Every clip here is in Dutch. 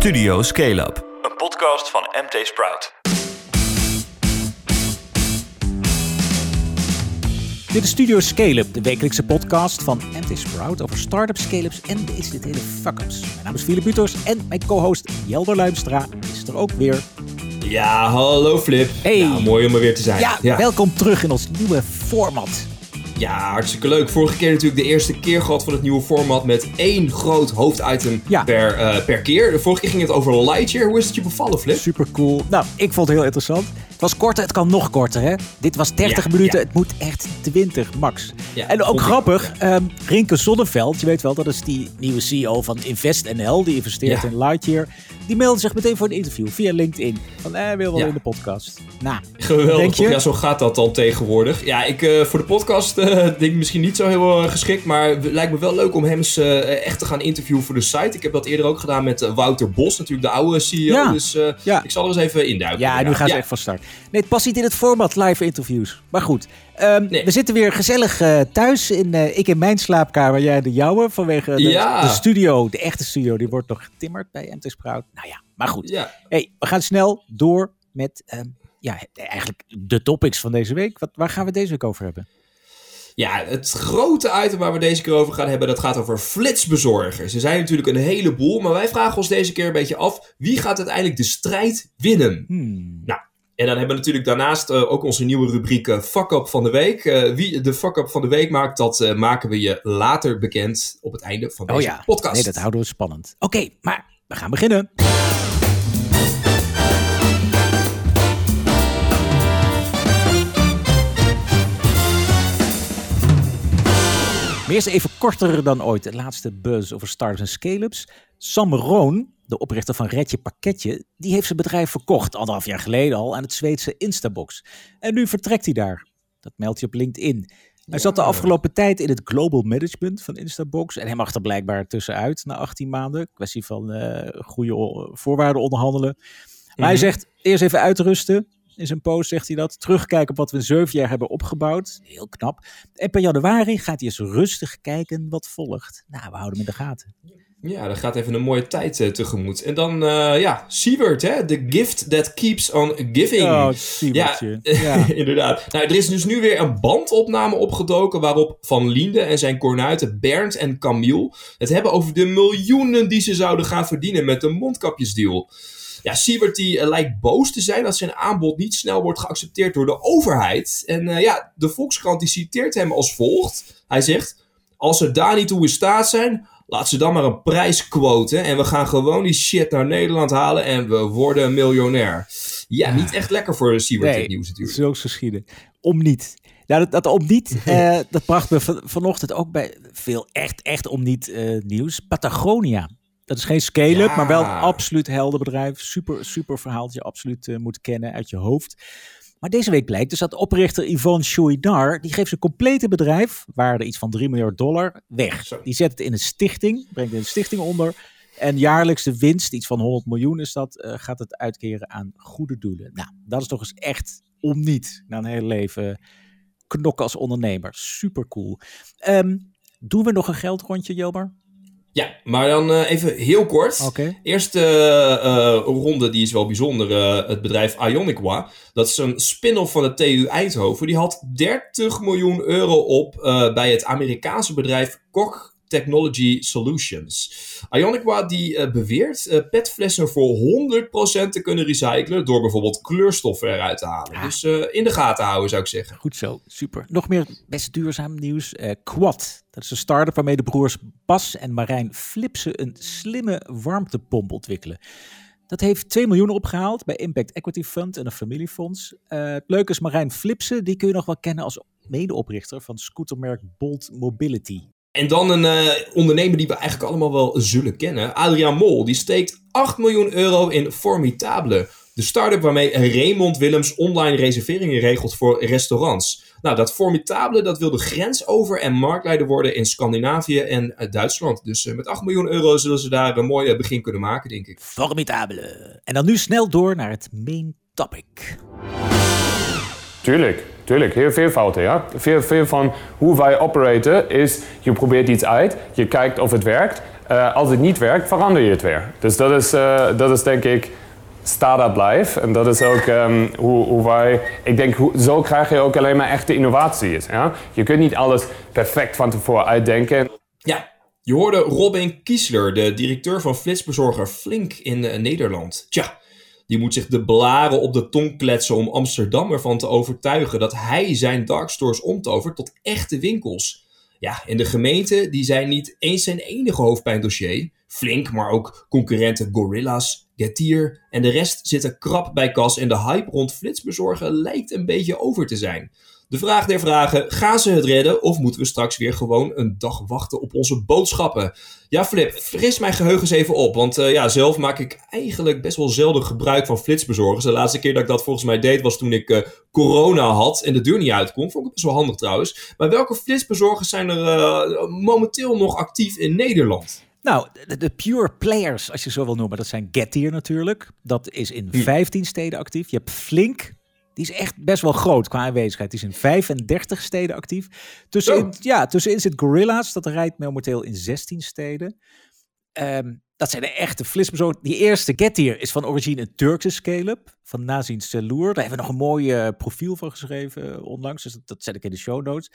Studio Scale Up, een podcast van MT Sprout. Dit is Studio Scale-up, de wekelijkse podcast van MT Sprout over start-ups, scale-ups en de incidentele fuck-ups. Mijn naam is Philip Buters en mijn co-host Jelder Luimstra is er ook weer. Ja, hallo Flip. Hey. Ja, mooi om er weer te zijn. Ja, welkom terug in ons nieuwe format. Ja, hartstikke leuk. Vorige keer natuurlijk de eerste keer gehad van het nieuwe format met één groot hoofditem Ja. per, eh, per keer. De vorige keer ging het over Lightyear. Hoe is het je bevallen, Flip? Super cool. Nou, ik vond het heel interessant. Het was korter, het kan nog korter, hè? Dit was 30 Ja, minuten, ja. het moet echt 20 max. Ja, en ook grappig, ehm Rinke Zonneveld, je weet wel, dat is die nieuwe CEO van InvestNL, die investeert in Lightyear. Die meldde zich meteen voor een interview via LinkedIn. Van, eh, wil wel in de podcast. Nou, Geweldig. Denk je? toch? Ja, zo gaat dat dan tegenwoordig. Ja, ik eh, voor de podcast eh, denk ik misschien niet zo heel eh, geschikt. Maar het lijkt me wel leuk om hem eens echt te gaan interviewen voor de site. Ik heb dat eerder ook gedaan met Wouter Bos, natuurlijk de oude CEO. Ja. Dus ik zal er eens even induiken. Ja, nu gaan ze echt van start. Nee, het past niet in het format live interviews. Maar goed, ehm, Nee. we zitten weer gezellig eh, thuis. In, eh, ik in mijn slaapkamer, jij de jouwe. Vanwege de, Ja. de studio, de echte studio, die wordt nog getimmerd bij MT Sprout. Nou ja, maar goed. Ja. Hey, we gaan snel door met ehm, ja, eigenlijk de topics van deze week. Wat, waar gaan we deze week over hebben? Ja, het grote item waar we deze keer over gaan hebben, dat gaat over flitsbezorgers. Er zijn natuurlijk een heleboel, maar wij vragen ons deze keer een beetje af, wie gaat uiteindelijk de strijd winnen? Hmm. En dan hebben we natuurlijk daarnaast eh, ook onze nieuwe rubriek eh, Fuck Up van de Week. Eh, wie de Fuck Up van de Week maakt, dat maken we je later bekend op het einde van deze Oh ja, podcast. nee, dat houden we spannend. Oké, maar we gaan beginnen. Maar eerst even korter dan ooit. De laatste buzz over startups en scale-ups. Sam Roon, de oprichter van Redje Pakketje, die heeft zijn bedrijf verkocht, anderhalf jaar geleden al, aan het Zweedse Instabox. En nu vertrekt hij daar. Dat meldt hij op LinkedIn. Hij zat de afgelopen tijd in het global management van Instabox. En hij mag er blijkbaar tussenuit na 18 maanden. Kwestie van eh, goede voorwaarden onderhandelen. Maar hij Mhm. zegt eerst even uitrusten. In zijn post zegt hij dat. Terugkijken op wat we in zeven jaar hebben opgebouwd. Heel knap. En per januari gaat hij eens rustig kijken wat volgt. Nou, we houden hem in de gaten. Ja, dat gaat even een mooie tijd eh, tegemoet. En dan, eh, ja, Siebert, hè? The gift that keeps on giving. Oh, Ja, Siebertje. Ja. inderdaad. Nou, er is dus nu weer een bandopname opgedoken waarop Van Liende en zijn kornuiten Bernd en Camille het hebben over de miljoenen die ze zouden gaan verdienen met de mondkapjesdeal. Ja, Siebert die eh, lijkt boos te zijn dat zijn aanbod niet snel wordt geaccepteerd door de overheid. En ja, de Volkskrant die citeert hem als volgt. Hij zegt, als ze daar niet toe in staat zijn, laat ze dan maar een prijs quoten en we gaan gewoon die shit naar Nederland halen en we worden miljonair. Ja, niet echt lekker voor Siebert dit nieuws natuurlijk. Zulks geschieden. Om niet. Nou, dat, dat om niet, eh, dat bracht me van, vanochtend ook bij veel echt, echt om niet eh, nieuws. Patagonia. Dat is geen scale-up, Ja. maar wel een absoluut helder bedrijf. Super, super verhaal dat je absoluut eh, moet kennen uit je hoofd. Maar deze week blijkt dus dat oprichter Yvonne Chouinard, die geeft zijn complete bedrijf, waarde iets van 3 miljard dollar, weg. Die zet het in een stichting, brengt een stichting onder. En jaarlijks de winst, iets van 100 miljoen is dat, eh, gaat het uitkeren aan goede doelen. Nou, dat is toch eens echt om niet na een hele leven knokken als ondernemer. Super cool. Ehm, doen we nog een geldrondje, Jelmer? Ja, maar dan eh, even heel kort. Eerste eh, ronde, die is wel bijzonder. eh, het bedrijf Ioniqua. Dat is een spin-off van de TU Eindhoven. Die had 30 miljoen euro op bij het Amerikaanse bedrijf Koch Technology Solutions. Ioniqua die eh, beweert eh, petflessen voor 100% te kunnen recyclen. Door bijvoorbeeld kleurstoffen eruit te halen. Ja. Dus eh, in de gaten houden zou ik zeggen. Goed zo, super. Nog meer best duurzaam nieuws. Quad, dat is een start-up waarmee de broers Bas en Marijn Flipsen een slimme warmtepomp ontwikkelen. Dat heeft 2 miljoen opgehaald bij Impact Equity Fund en een familiefonds. Eh, het leuke is Marijn Flipsen, die kun je nog wel kennen als medeoprichter van scootermerk Bolt Mobility. En dan een eh, ondernemer die we eigenlijk allemaal wel zullen kennen. Adriaan Mol. Die steekt 8 miljoen euro in Formidable. De start-up waarmee Raymond Willems online reserveringen regelt voor restaurants. Nou, dat Formidable dat wil de grens over en marktleider worden in Scandinavië en eh, Duitsland. Dus eh, met 8 miljoen euro zullen ze daar een mooi begin kunnen maken, denk ik. Formidable. En dan nu snel door naar het main topic. Tuurlijk, tuurlijk. Heel veel fouten, ja. Veel, veel van hoe wij operaten is, je probeert iets uit, je kijkt of het werkt Eh, als het niet werkt, verander je het weer. Dus dat is, eh, dat is denk ik start-up life. En dat is ook ehm, hoe, wij... Ik denk, zo krijg je ook alleen maar echte innovaties. Ja? Je kunt niet alles perfect van tevoren uitdenken. Ja, je hoorde Robin Kiesler, de directeur van flitsbezorger Flink in eh, Nederland. Tja, die moet zich de blaren op de tong kletsen om Amsterdam ervan te overtuigen dat hij zijn darkstores omtovert tot echte winkels. Ja, en de gemeente die zijn niet eens zijn enige hoofdpijndossier. Flink, maar ook concurrenten Gorilla's, Getir en de rest zitten krap bij kas en de hype rond flitsbezorgen lijkt een beetje over te zijn. De vraag der vragen, gaan ze het redden of moeten we straks weer gewoon een dag wachten op onze boodschappen? Ja Flip, fris mijn geheugen eens even op, want uh, ja, zelf maak ik eigenlijk best wel zelden gebruik van flitsbezorgers. De laatste keer dat ik dat volgens mij deed was toen ik uh, corona had en de deur niet uitkom. Vond ik best wel handig trouwens. Maar welke flitsbezorgers zijn er uh, momenteel nog actief in Nederland? Nou, de, de, pure players, als je zo wil noemen, dat zijn Getir natuurlijk. Dat is in 15 steden actief. Je hebt Flink, die is echt best wel groot qua aanwezigheid. Die is in 35 steden actief. Tussenin, oh. ja, tussenin zit Gorilla's, dat rijdt momenteel in 16 steden. Um, dat zijn de echte flitsbezorgers. Die eerste Getir is van origine een Turkse scale-up van Nazin Selour. Daar hebben we nog een mooi uh, profiel van geschreven onlangs. Dus dat, dat zet ik in de show notes.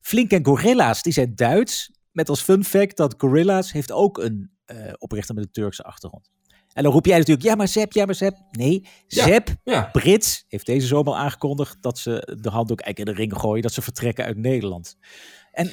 Flink en Gorilla's, die zijn Duits. Met als fun fact dat Gorilla's heeft ook een uh, oprichter met een Turkse achtergrond. En dan roep jij natuurlijk, ja maar Zep, ja maar Zep. Nee, Zep, ja, Brits, heeft deze zomer aangekondigd dat ze de handdoek eigenlijk in de ring gooien, dat ze vertrekken uit Nederland. En,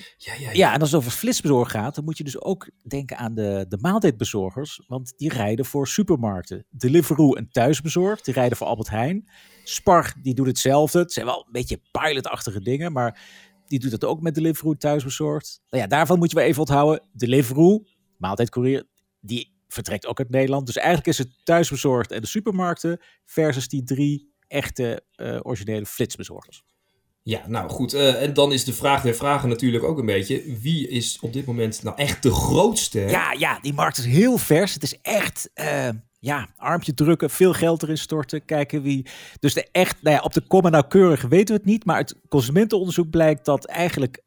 ja, en als het over flitsbezorg gaat, dan moet je dus ook denken aan de, de maaltijdbezorgers, want die rijden voor supermarkten. Deliveroo en Thuisbezorgd, die rijden voor Albert Heijn. Spar, die doet hetzelfde. Het zijn wel een beetje pilotachtige dingen, maar die doet het ook met Deliveroo Thuisbezorgd. Nou ja, daarvan moet je wel even onthouden. Deliveroo, maaltijdcourier, die vertrekt ook uit Nederland. Dus eigenlijk is het thuisbezorgd en de supermarkten versus die drie echte uh, originele flitsbezorgers. Ja, nou goed. Uh, en dan is de vraag der vragen natuurlijk ook een beetje: wie is op dit moment nou echt de grootste? Ja, ja, die markt is heel vers. Het is echt. Uh, ja, armpje drukken, veel geld erin storten, kijken wie. Dus de echt, nou ja, op de komma nauwkeurig weten we het niet, maar uit consumentenonderzoek blijkt dat eigenlijk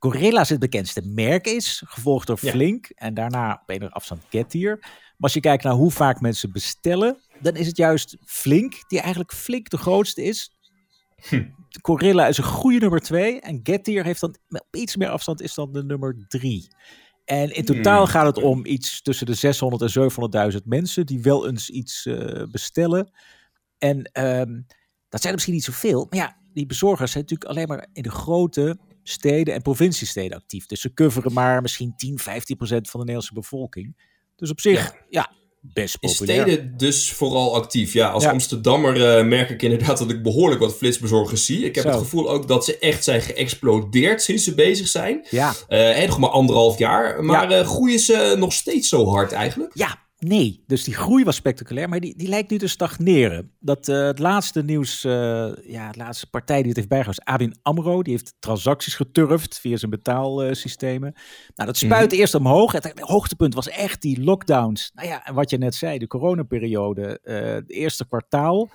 Gorilla's het bekendste merk is, gevolgd door Flink en daarna op enige afstand Getir. Maar als je kijkt naar hoe vaak mensen bestellen, dan is het juist Flink die eigenlijk flink de grootste is. Hm. Gorilla is een goede nummer twee en Getir heeft dan op iets meer afstand is dan de nummer drie. En in totaal gaat het om iets tussen de 600 en 700.000 mensen die wel eens iets uh, bestellen. En um, dat zijn er misschien niet zoveel, maar ja, die bezorgers zijn natuurlijk alleen maar in de grote steden en provinciesteden actief. Dus ze coveren maar misschien 10, 15 procent van de Nederlandse bevolking. Dus op zich, ja, ja best populair. In steden dus vooral actief. Ja, als Amsterdammer uh, merk ik inderdaad dat ik behoorlijk wat flitsbezorgers zie. Ik heb Zo. het gevoel ook dat ze echt zijn geëxplodeerd sinds ze bezig zijn. Ja. Uh, nog maar anderhalf jaar. Maar ja. uh, groeien ze nog steeds zo hard eigenlijk? Ja, Nee, dus die groei was spectaculair, maar die, die lijkt nu te stagneren. Dat, uh, het laatste nieuws, uh, ja, het laatste partij die het heeft bijgehouden is ABN AMRO. Die heeft transacties geturfd via zijn betaalsystemen. nou, dat spuit mm. eerst omhoog. Het, het, hoogtepunt was echt die lockdowns. Nou ja, en wat je net zei, de coronaperiode, uh, het eerste kwartaal.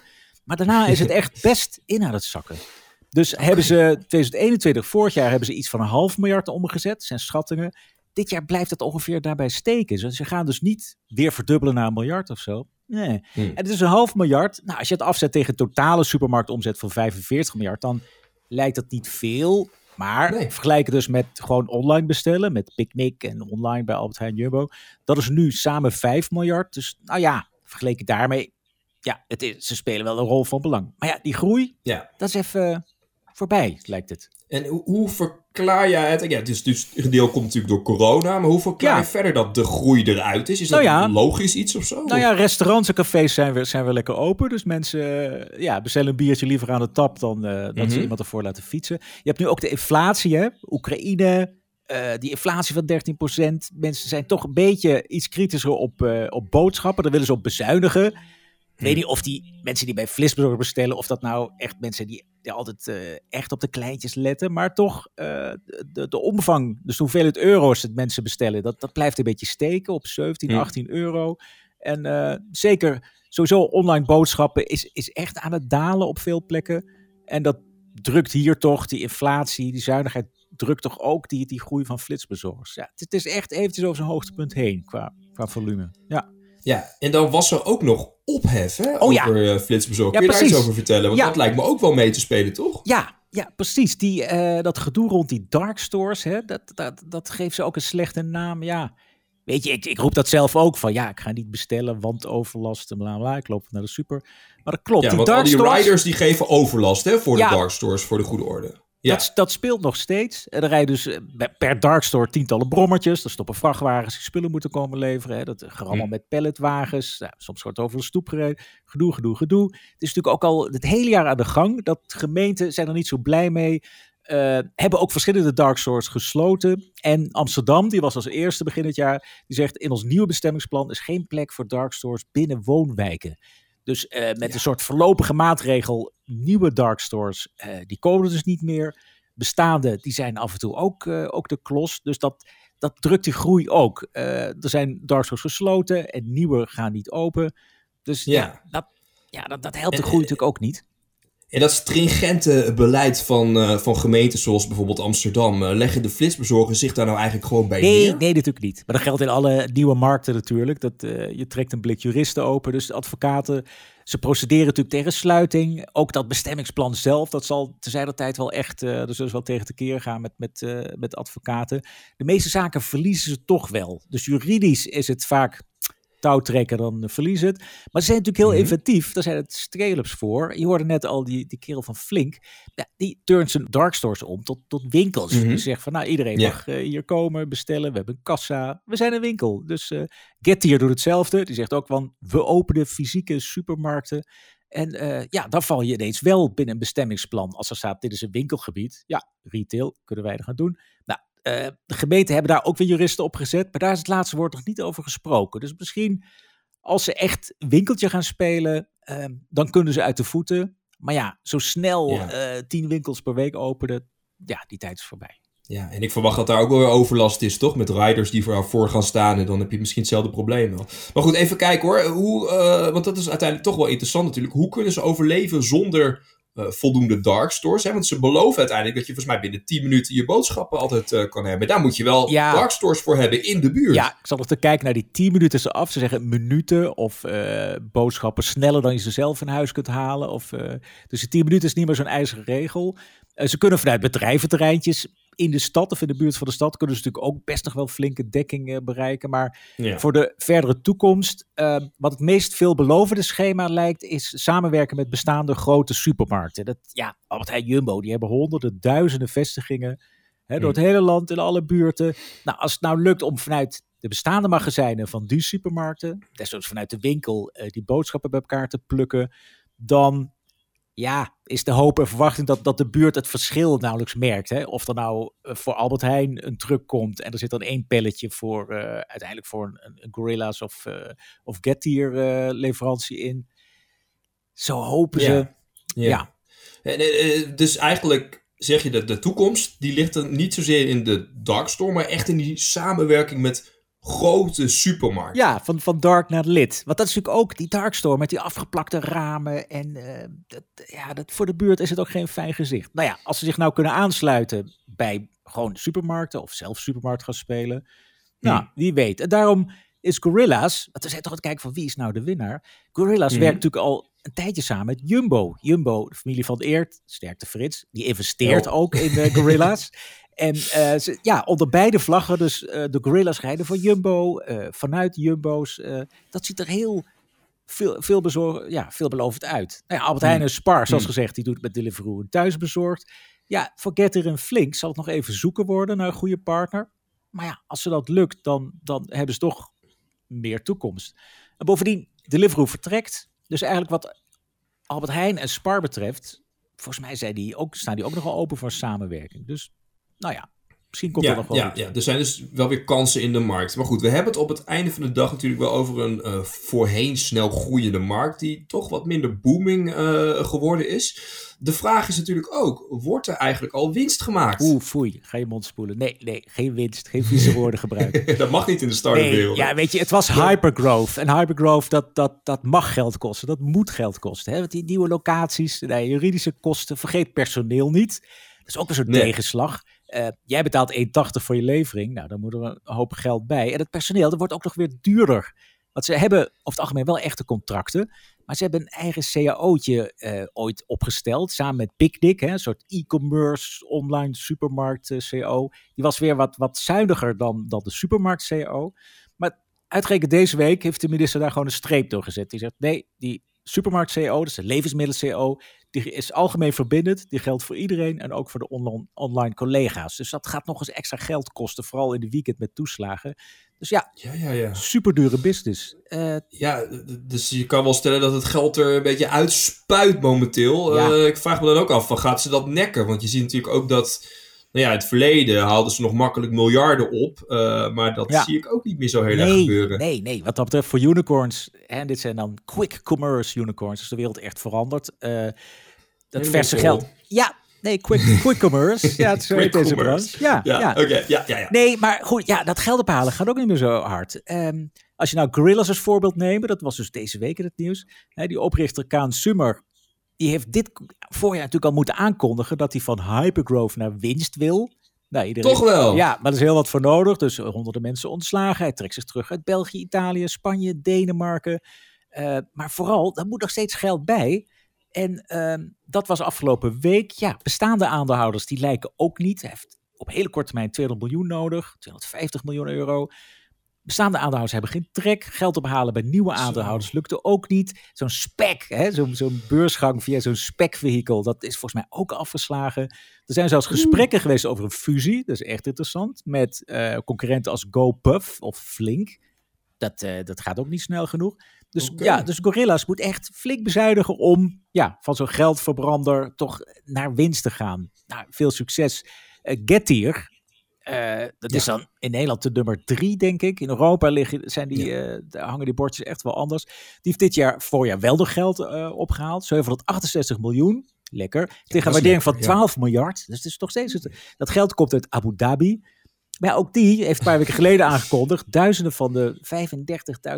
Maar daarna is het echt best in aan het zakken. Dus okay. hebben ze 2021, vorig jaar, hebben ze iets van een half miljard omgezet, zijn schattingen dit jaar blijft het ongeveer daarbij steken. Dus ze gaan dus niet weer verdubbelen naar een miljard of zo. Nee. Hmm. En het is een half miljard. Nou, als je het afzet tegen totale supermarktomzet van 45 miljard, dan lijkt dat niet veel. Maar nee. vergelijken dus met gewoon online bestellen, met Picnic en online bij Albert Heijn Jumbo. Dat is nu samen 5 miljard. Dus nou ja, vergeleken daarmee, ja, het is, ze spelen wel een rol van belang. Maar ja, die groei, ja. dat is even voorbij, lijkt het. En hoe, hoe verklaar jij het? Ja, dus, dus een deel komt natuurlijk door corona, maar hoe verklaar ja. je verder dat de groei eruit is? Is dat nou ja, logisch iets of zo? Nou ja, restaurants en cafés zijn weer, zijn weer lekker open. Dus mensen ja, bestellen een biertje liever aan de tap dan uh, dat mm -hmm. ze iemand ervoor laten fietsen. Je hebt nu ook de inflatie, hè? Oekraïne, uh, die inflatie van 13%. Mensen zijn toch een beetje iets kritischer op, uh, op boodschappen. Daar willen ze op bezuinigen. Ik weet niet of die mensen die bij Flitsbezorger bestellen, of dat nou echt mensen die, die altijd uh, echt op de kleintjes letten. Maar toch, uh, de, de omvang, dus hoeveelheid euro's dat mensen bestellen, dat, dat blijft een beetje steken op 17, 18 euro. En uh, zeker, sowieso online boodschappen is, is echt aan het dalen op veel plekken. En dat drukt hier toch die inflatie, die zuinigheid drukt toch ook die, die groei van flitsbezorgers. Ja, het, het is echt eventjes over zijn hoogtepunt heen qua, qua volume. Ja. Ja, en dan was er ook nog ophef hè, Oh over eh, flitsbezorgd. Ja, Kun je daar iets over vertellen? Want Ja. dat lijkt me ook wel mee te spelen, toch? Ja, ja, precies. Die, eh, dat gedoe rond die dark stores, hè, dat, dat, dat geeft ze ook een slechte naam. Ja, weet je, ik, ik roep dat zelf ook van, ja, ik ga niet bestellen, want overlast en bla bla. Ik loop naar de super. Maar dat klopt. Ja, die want al dark die stores, riders die geven overlast hè, voor de dark stores, voor de goede orde. Ja, dat, dat speelt nog steeds. En er rijden dus eh, per dark store tientallen brommertjes. Er stoppen vrachtwagens die spullen moeten komen leveren. Hè. Dat gaat allemaal Hm. met palletwagens. Nou, soms wordt over de stoep gereden. Gedoe, gedoe, gedoe. Het is natuurlijk ook al het hele jaar aan de gang. Dat gemeenten zijn er niet zo blij mee. Eh, hebben ook verschillende dark stores gesloten. En Amsterdam, die was als eerste begin het jaar, die zegt in ons nieuwe bestemmingsplan is geen plek voor dark stores binnen woonwijken. Dus eh, met een soort voorlopige maatregel, nieuwe dark stores, eh, die komen dus niet meer. Bestaande, die zijn af en toe ook, eh, ook de klos. Dus dat, dat drukt die groei ook. Er zijn dark stores gesloten en nieuwe gaan niet open. Dus ja, Ja. dat, ja, dat, dat helpt de groei natuurlijk ook niet. En dat stringente beleid van, eh, van gemeenten zoals bijvoorbeeld Amsterdam, eh, leggen de flitsbezorgers zich daar nou eigenlijk gewoon bij Nee, neer? nee, natuurlijk niet. Maar dat geldt in alle nieuwe markten natuurlijk. Dat, eh, je trekt een blik juristen open. Dus advocaten, ze procederen natuurlijk tegen sluiting. Ook dat bestemmingsplan zelf, dat zal te zijner tijd wel echt, eh er zullen ze wel tegen gaan met, met, met advocaten. De meeste zaken verliezen ze toch wel. Dus juridisch is het vaak touwtrekken, dan eh, verliezen het. Maar ze zijn natuurlijk heel Mhm. inventief. Daar zijn het strelups voor. Je hoorde net al die, die kerel van Flink. Ja, die turnt zijn dark stores om tot, tot winkels. Die zegt van, nou, iedereen Ja. mag eh, hier komen, bestellen. We hebben een kassa. We zijn een winkel. Dus eh Getir doet hetzelfde. Die zegt ook van, we openen fysieke supermarkten. En ja, dan val je ineens wel binnen een bestemmingsplan. Als er staat, dit is een winkelgebied. Ja, retail, kunnen wij er gaan doen. Nou, eh, de gemeenten hebben daar ook weer juristen op gezet. Maar daar is het laatste woord nog niet over gesproken. Dus misschien als ze echt winkeltje gaan spelen, eh, dan kunnen ze uit de voeten. Maar ja, zo snel Ja. eh, tien winkels per week openen, ja, die tijd is voorbij. Ja, en ik verwacht dat daar ook wel weer overlast is, toch? Met riders die voor, gaan staan en dan heb je misschien hetzelfde probleem wel. Maar goed, even kijken hoor. Hoe, eh, want dat is uiteindelijk toch wel interessant natuurlijk. Hoe kunnen ze overleven zonder eh, voldoende dark stores? Hè? Want ze beloven uiteindelijk dat je volgens mij binnen 10 minuten je boodschappen altijd eh, kan hebben. Daar moet je wel Ja. dark stores voor hebben in de buurt. Ja, ik zal nog te kijken naar die 10 minuten ze af. Ze zeggen minuten of eh, boodschappen sneller dan je ze zelf in huis kunt halen. Of, dus die 10 minuten is niet meer zo'n ijzeren regel. Ze kunnen vanuit bedrijventerreintjes in de stad of in de buurt van de stad kunnen ze natuurlijk ook best nog wel flinke dekking eh, bereiken. Maar Ja. voor de verdere toekomst, eh, wat het meest veelbelovende schema lijkt, is samenwerken met bestaande grote supermarkten. Dat, ja, Albert Heijn Jumbo, die hebben honderden, duizenden vestigingen hè, door het hele land, in alle buurten. Nou, als het nou lukt om vanuit de bestaande magazijnen van die supermarkten, desnoods vanuit de winkel, eh, die boodschappen bij elkaar te plukken, dan ja, is de hoop en verwachting dat, dat de buurt het verschil nauwelijks merkt. Hè? Of er nou eh, voor Albert Heijn een truck komt en er zit dan één pelletje voor eh, uiteindelijk voor een, een Gorilla's of, eh of Getir eh, leverantie in. Zo hopen ze. Ja. Ja. En, dus eigenlijk zeg je dat de toekomst, die ligt er niet zozeer in de dark store, maar echt in die samenwerking met grote supermarkten. Ja, van, van dark naar lit. Want dat is natuurlijk ook die dark store met die afgeplakte ramen. En eh, dat, ja, dat, voor de buurt is het ook geen fijn gezicht. Nou ja, als ze zich nou kunnen aansluiten bij gewoon supermarkten of zelf supermarkt gaan spelen. Nou, Hmm. wie weet. En daarom is Gorilla's, want we zijn toch aan het kijken van wie is nou de winnaar. Gorilla's Mhm. werkt natuurlijk al een tijdje samen met Jumbo. Jumbo, de familie van Eert, sterkte Frits, die investeert Ja. ook in de Gorilla's. En eh, ze, ja, onder beide vlaggen, dus eh, de Gorilla's rijden voor Jumbo, eh, vanuit Jumbo's. dat ziet er heel veel, veel, bezorg, ja, veelbelovend uit. Nou ja, Albert Heijn en Spar, zoals Hmm. gezegd, die doet het met Deliveroo en thuisbezorgd. Ja, voor Getter en Flink zal het nog even zoeken worden naar een goede partner. Maar ja, als ze dat lukt, dan, dan hebben ze toch meer toekomst. En bovendien, Deliveroo vertrekt. Dus eigenlijk wat Albert Heijn en Spar betreft, volgens mij zijn die ook, staan die ook nogal open voor samenwerking. Dus nou ja, misschien komt er Ja, nog wel ja, ja, er zijn dus wel weer kansen in de markt. Maar goed, we hebben het op het einde van de dag natuurlijk wel over een eh, voorheen snel groeiende markt die toch wat minder booming eh, geworden is. De vraag is natuurlijk ook, wordt er eigenlijk al winst gemaakt? Oeh, foei, ga je mond spoelen. Nee, nee, geen winst, geen vieze woorden gebruiken. dat mag niet in de start-up Nee, wereld. ja, weet je, het was hypergrowth. En hypergrowth, dat, dat, dat mag geld kosten. Dat moet geld kosten. Hè? Want die nieuwe locaties, nee, juridische kosten, vergeet personeel niet. Dat is ook een soort Nee. tegenslag. Uh, jij betaalt 1,80 voor je levering. Nou, dan moet er een hoop geld bij. En het personeel, dat wordt ook nog weer duurder. Want ze hebben over het algemeen wel echte contracten. Maar ze hebben een eigen cao'tje uh, ooit opgesteld. Samen met Picnic, hè, een soort e-commerce online supermarkt uh, CO. Die was weer wat, wat zuiniger dan, dan de supermarkt CO. Maar uitgerekend deze week heeft de minister daar gewoon een streep door gezet. Die zegt: nee, die supermarkt CO, dus de levensmiddelen CO, die is algemeen verbindend. Die geldt voor iedereen en ook voor de online, online collega's. Dus dat gaat nog eens extra geld kosten, vooral in de weekend met toeslagen. Dus ja, ja, ja, ja. super dure business. Uh, ja, dus je kan wel stellen dat het geld er een beetje uitspuit momenteel. Ja. Uh, ik vraag me dan ook af, van gaat ze dat nekken? Want je ziet natuurlijk ook dat nou ja, in het verleden haalden ze nog makkelijk miljarden op. Uh, maar dat ja. zie ik ook niet meer zo heel nee, erg gebeuren. Nee, nee. Wat dat betreft voor unicorns. En dit zijn dan quick commerce unicorns. Dus de wereld echt veranderd. Dat verse geld. Ja, nee, quick, quick commerce. ja, het heet deze branche. Ja, ja, ja. oké. Ja, ja, ja. Nee, maar goed. Ja, dat geld ophalen gaat ook niet meer zo hard. Um, als je nou Gorillas als voorbeeld neemt. Dat was dus deze week in het nieuws. Hè, die oprichter Kaan Summer die heeft dit voorjaar natuurlijk al moeten aankondigen dat hij van hypergrowth naar winst wil. Nou, iedereen, Toch wel? Ja, maar er is heel wat voor nodig. Dus honderden mensen ontslagen. Hij trekt zich terug uit België, Italië, Spanje, Denemarken. Uh, maar vooral, daar moet nog steeds geld bij. En uh, dat was afgelopen week. Ja, bestaande aandeelhouders die lijken ook niet. Hij heeft op hele korte termijn 200 miljoen nodig. 250 miljoen euro. Bestaande aandeelhouders hebben geen trek. Geld ophalen bij nieuwe aandeelhouders lukte ook niet. Zo'n spec, zo'n zo beursgang via zo'n spec-vehikel, dat is volgens mij ook afgeslagen. Er zijn zelfs gesprekken geweest over een fusie. Dat is echt interessant. Met uh, concurrenten als GoPuff of Flink. Dat, uh, dat gaat ook niet snel genoeg. Dus okay. ja, dus Gorilla's moet echt flink bezuinigen om ja, van zo'n geldverbrander toch naar winst te gaan. Nou, veel succes. Uh, Getir, uh, dat ja. is dan in Nederland de nummer drie, denk ik. In Europa liggen, zijn die, ja. uh, hangen die bordjes echt wel anders. Die heeft dit jaar voorjaar wel nog geld opgehaald. 768 miljoen. Lekker. Tegen een waardering van 12 ja. miljard. Dus het is toch steeds... Dat geld komt uit Abu Dhabi. Maar ook die heeft een paar weken geleden aangekondigd... duizenden van de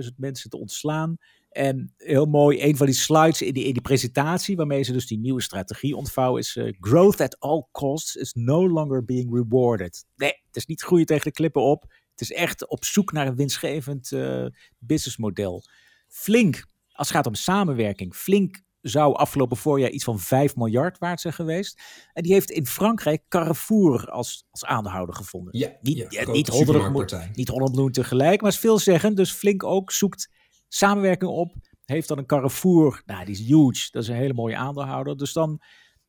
35.000 mensen te ontslaan. En heel mooi, een van die slides in die, in die presentatie, waarmee ze dus die nieuwe strategie ontvouwen, is uh, growth at all costs is no longer being rewarded. Nee, het is niet groeien tegen de klippen op. Het is echt op zoek naar een winstgevend uh, businessmodel. Flink, als het gaat om samenwerking, Flink zou afgelopen voorjaar iets van 5 miljard waard zijn geweest. En die heeft in Frankrijk Carrefour als, als aandeelhouder gevonden. Ja, niet, ja, ja, niet, 100, niet 100 miljoen tegelijk, maar is veel zeggen. Dus Flink ook zoekt samenwerking op. Heeft dan een Carrefour, nou die is huge, dat is een hele mooie aandeelhouder. Dus dan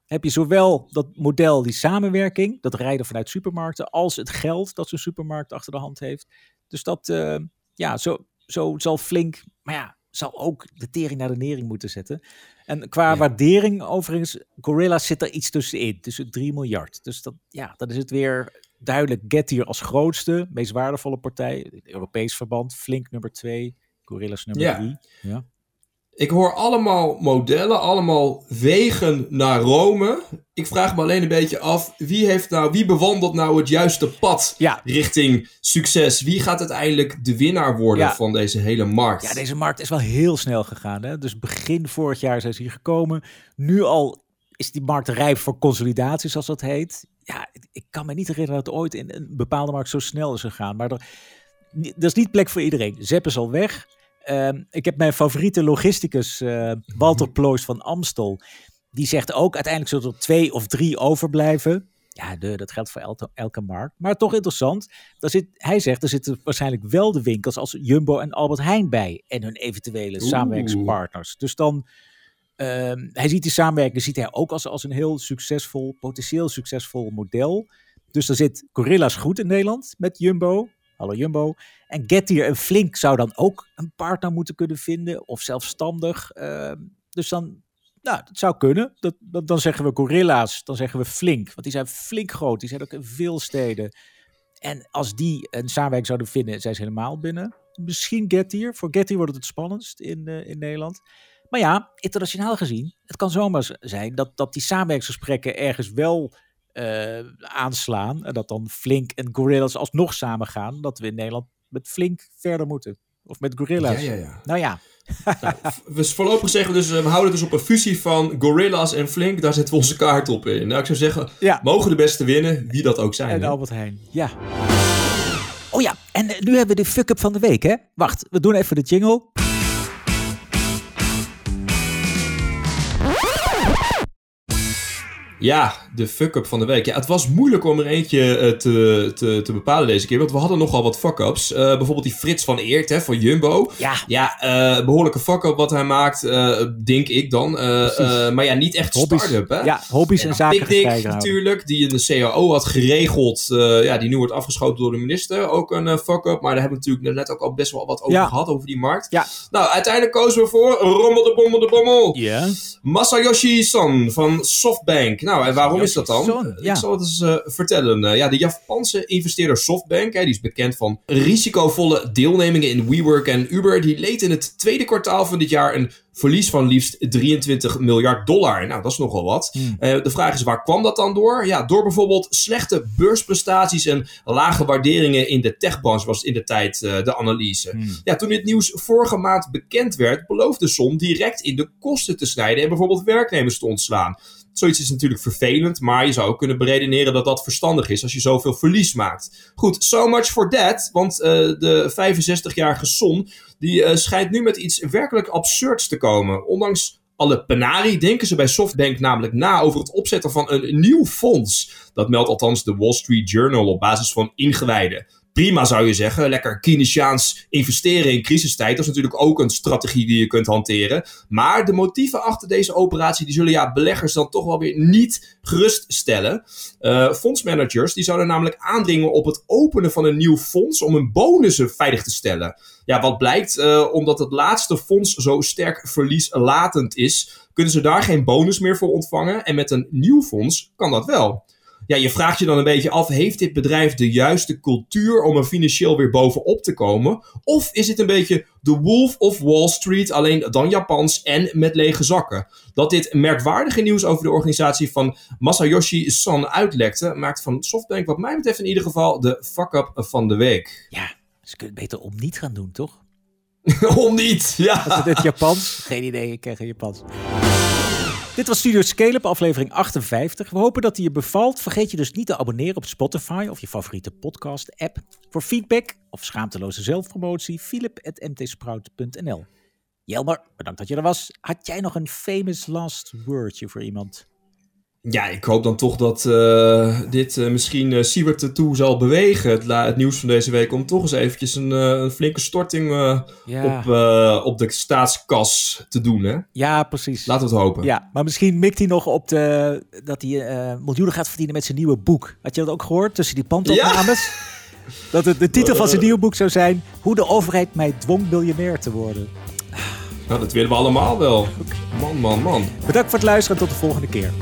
heb je zowel dat model, die samenwerking, dat rijden vanuit supermarkten, als het geld dat zo'n supermarkt achter de hand heeft. Dus dat, uh, ja, zo, zo zal flink, maar ja, zal ook de tering naar de nering moeten zetten. En qua ja. waardering, overigens, Gorilla zit er iets tussenin, tussen 3 miljard. Dus dat, ja, dan is het weer duidelijk Getir als grootste, meest waardevolle partij, Europees verband, flink nummer 2. Gorillas nummer ja. drie. Ja. Ik hoor allemaal modellen, allemaal wegen naar Rome. Ik vraag me alleen een beetje af, wie, heeft nou, wie bewandelt nou het juiste pad ja. richting succes? Wie gaat uiteindelijk de winnaar worden ja. van deze hele markt? Ja, deze markt is wel heel snel gegaan. Hè? Dus begin vorig jaar zijn ze hier gekomen. Nu al is die markt rijp voor consolidatie, zoals dat heet. Ja, ik kan me niet herinneren dat het ooit in een bepaalde markt zo snel is gegaan. Maar er, dat is niet plek voor iedereen. Zep is al weg. Uh, ik heb mijn favoriete logisticus, uh, Walter Ploos van Amstel. Die zegt ook, uiteindelijk zullen er twee of drie overblijven. Ja, de, dat geldt voor elke, elke markt. Maar toch interessant. Daar zit, hij zegt, er zitten waarschijnlijk wel de winkels als Jumbo en Albert Heijn bij. En hun eventuele Oeh. samenwerkingspartners. Dus dan, uh, hij ziet die samenwerking ziet hij ook als, als een heel succesvol, potentieel succesvol model. Dus er zit Gorilla's goed in Nederland met Jumbo. Hallo Jumbo. En Getir en Flink zou dan ook een partner moeten kunnen vinden. Of zelfstandig. Uh, dus dan, nou, dat zou kunnen. Dat, dan zeggen we Gorilla's, dan zeggen we Flink. Want die zijn flink groot. Die zijn ook in veel steden. En als die een samenwerking zouden vinden, zijn ze helemaal binnen. Misschien Getir. Voor Getir wordt het het spannendst in, uh, in Nederland. Maar ja, internationaal gezien, het kan zomaar zijn dat, dat die samenwerkingsgesprekken ergens wel aanslaan. En dat dan Flink en Gorillas alsnog samen gaan. Dat we in Nederland met Flink verder moeten. Of met Gorilla's. Ja, ja, ja. Nou ja. nou, we voorlopig zeggen we dus, eh, we houden dus op een fusie van Gorilla's en Flink. Daar zetten we onze kaart op in. Nou, ik zou zeggen, Ja. mogen de beste winnen, wie dat ook zijn. En hè? Albert Heijn, ja. Oh ja, en eh, nu hebben we de fuck-up van de week, hè? Wacht, we doen even de jingle. Ja, de fuck-up van de week. Ja, het was moeilijk om er eentje eh, te, te, te bepalen deze keer. Want we hadden nogal wat fuck-ups. Eh, bijvoorbeeld die Frits van Eert hè, van Jumbo. Ja, Ja, eh, behoorlijke fuck-up wat hij maakt, eh, denk ik dan. Eh, eh, maar ja, niet echt hobby's, start-up, hè? ja, hobby's en zaken Picnic gescheiden houden. natuurlijk, die een CAO had geregeld. eh, ja, die nu wordt afgeschoten door de minister. Ook een eh, fuck-up. Maar daar hebben we natuurlijk net ook al best wel wat over Ja. gehad, over die markt. Ja. Nou, uiteindelijk kozen we voor Rommel de Bommel de Bommel. Ja, Masayoshi Son van Softbank. Nou, en waarom is dat dan? Ja. Ik zal het eens eh, vertellen. Eh, ja, de Japanse investeerder Softbank, hè, die is bekend van risicovolle deelnemingen in WeWork en Uber, die leed in het tweede kwartaal van dit jaar een verlies van liefst 23 miljard dollar. Nou, dat is nogal wat. Hmm. Eh, de vraag is, waar kwam dat dan door? Ja, door bijvoorbeeld slechte beursprestaties en lage waarderingen in de techbranche was in de tijd de analyse. Hmm. Ja, toen dit nieuws vorige maand bekend werd, beloofde Som direct in de kosten te snijden en bijvoorbeeld werknemers te ontslaan. Zoiets is natuurlijk vervelend, maar je zou ook kunnen beredeneren dat dat verstandig is als je zoveel verlies maakt. Goed, so much for that, want eh, de 65-jarige Son die eh, schijnt nu met iets werkelijk absurds te komen. Ondanks alle penarie denken ze bij Softbank namelijk na over het opzetten van een nieuw fonds. Dat meldt althans de Wall Street Journal op basis van ingewijden. Prima zou je zeggen, lekker Keynesiaans investeren in crisistijd. Dat is natuurlijk ook een strategie die je kunt hanteren. Maar de motieven achter deze operatie die zullen ja, beleggers dan toch wel weer niet geruststellen. Eh fondsmanagers die zouden namelijk aandringen op het openen van een nieuw fonds om hun bonussen veilig te stellen. Ja, wat blijkt, eh, omdat het laatste fonds zo sterk verlieslatend is, kunnen ze daar geen bonus meer voor ontvangen. En met een nieuw fonds kan dat wel. Ja, je vraagt je dan een beetje af, heeft dit bedrijf de juiste cultuur om er financieel weer bovenop te komen? Of is het een beetje de Wolf of Wall Street, alleen dan Japans en met lege zakken? Dat dit merkwaardige nieuws over de organisatie van Masayoshi Son uitlekte, maakt van Softbank wat mij betreft in ieder geval de fuck-up van de week. ja, ze kunnen het beter om niet gaan doen, toch? Om niet, ja. In het Japans? Geen idee, ik ken geen Japans. Dit was Studio Scale-up, aflevering 58. We hopen dat die je bevalt. Vergeet je dus niet te abonneren op Spotify of je favoriete podcast-app. Voor feedback of schaamteloze zelfpromotie, philip.mtsprout.nl. Jelmer, bedankt dat je er was. Had jij nog een famous last wordje voor iemand? Ja, ik hoop dan toch dat eh, dit eh, misschien eh Siebert ertoe zal bewegen, het, het nieuws van deze week, om toch eens eventjes een, een flinke storting Ja, op, op de staatskas te doen. Hè? ja precies. Laten we het hopen. Ja, maar misschien mikt hij nog op de, dat hij miljoenen gaat verdienen met zijn nieuwe boek. Had je dat ook gehoord tussen die pandopnames? Dat het de titel van zijn nieuwe boek zou zijn... Hoe de overheid mij dwong miljonair te worden. Nou, dat willen we allemaal wel. Man, man, man. Bedankt voor het luisteren en tot de volgende keer.